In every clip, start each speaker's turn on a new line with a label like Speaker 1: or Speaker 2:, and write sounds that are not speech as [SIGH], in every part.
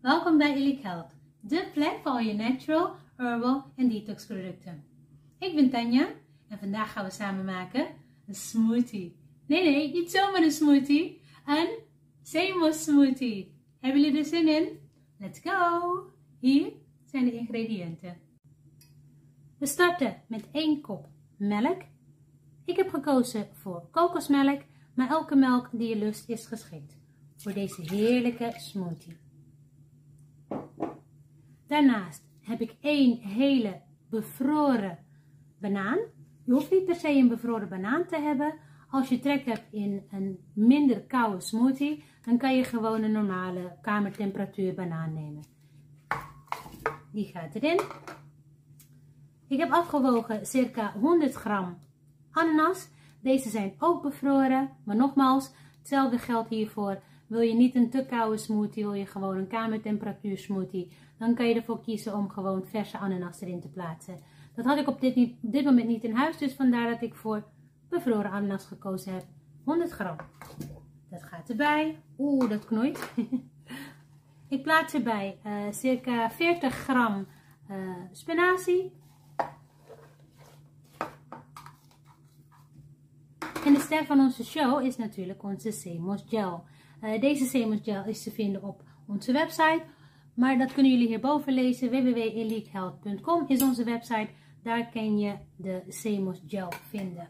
Speaker 1: Welkom bij Elite Health, de plek voor al je natural, herbal en detox producten. Ik ben Tanja en vandaag gaan we samen maken een smoothie. Nee, nee, niet zomaar een smoothie, een Semos smoothie. Hebben jullie er zin in? Let's go! Hier zijn de ingrediënten. We starten met 1 kop melk. Ik heb gekozen voor kokosmelk, maar elke melk die je lust is geschikt voor deze heerlijke smoothie. Daarnaast heb ik één hele bevroren banaan. Je hoeft niet per se een bevroren banaan te hebben. Als je trek hebt in een minder koude smoothie, dan kan je gewoon een normale kamertemperatuur banaan nemen. Die gaat erin. Ik heb afgewogen circa 100 gram ananas. Deze zijn ook bevroren, maar nogmaals, hetzelfde geldt hiervoor. Wil je niet een te koude smoothie, wil je gewoon een kamertemperatuur smoothie, dan kan je ervoor kiezen om gewoon verse ananas erin te plaatsen. Dat had ik op dit, dit moment niet in huis, dus vandaar dat ik voor bevroren ananas gekozen heb. 100 gram. Dat gaat erbij. Oeh, dat knoeit. [LAUGHS] ik plaats erbij uh, circa 40 gram uh, spinazie. En de ster van onze show is natuurlijk onze Semos Gel. Uh, deze Semos Gel is te vinden op onze website. Maar dat kunnen jullie hierboven lezen. www.elitehealth.com is onze website. Daar kan je de Semos Gel vinden.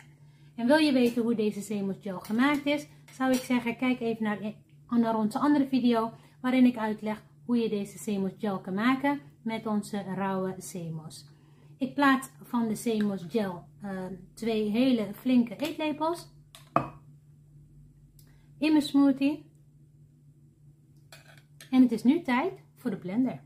Speaker 1: En wil je weten hoe deze Semos Gel gemaakt is, zou ik zeggen kijk even naar, naar onze andere video waarin ik uitleg hoe je deze Semos Gel kan maken met onze rauwe Semos. Ik plaats van de Semos Gel uh, twee hele flinke eetlepels in mijn smoothie. En het is nu tijd voor de blender.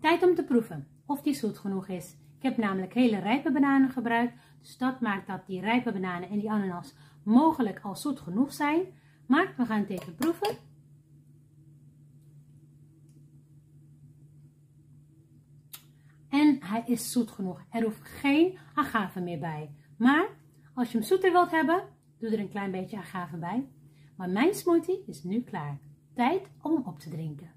Speaker 1: Tijd om te proeven of die zoet genoeg is. Ik heb namelijk hele rijpe bananen gebruikt, dus dat maakt dat die rijpe bananen en die ananas mogelijk al zoet genoeg zijn. Maar we gaan het even proeven. En hij is zoet genoeg. Er hoeft geen agave meer bij. Maar als je hem zoeter wilt hebben, doe er een klein beetje agave bij. Maar mijn smoothie is nu klaar. Tijd om hem op te drinken.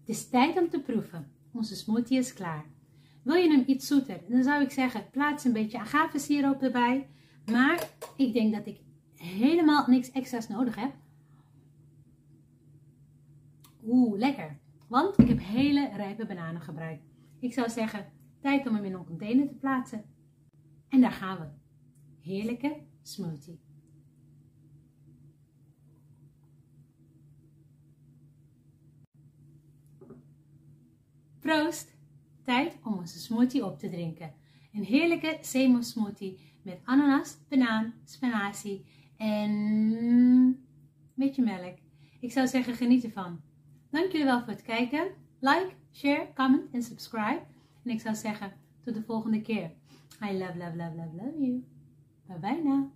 Speaker 1: Het is tijd om te proeven. Onze smoothie is klaar. Wil je hem iets zoeter, dan zou ik zeggen plaats een beetje agave siroop erbij. Maar ik denk dat ik helemaal niks extra's nodig heb. Oeh, lekker. Want ik heb hele rijpe bananen gebruikt. Ik zou zeggen, tijd om hem in een container te plaatsen. En daar gaan we. Heerlijke smoothie. Proost! Tijd om onze smoothie op te drinken. Een heerlijke semo smoothie met ananas, banaan, spinazie en een beetje melk. Ik zou zeggen geniet ervan. Dank jullie wel voor het kijken. Like, share, comment en subscribe. En ik zou zeggen tot de volgende keer. I love, love, love, love, love you. Bye bye now.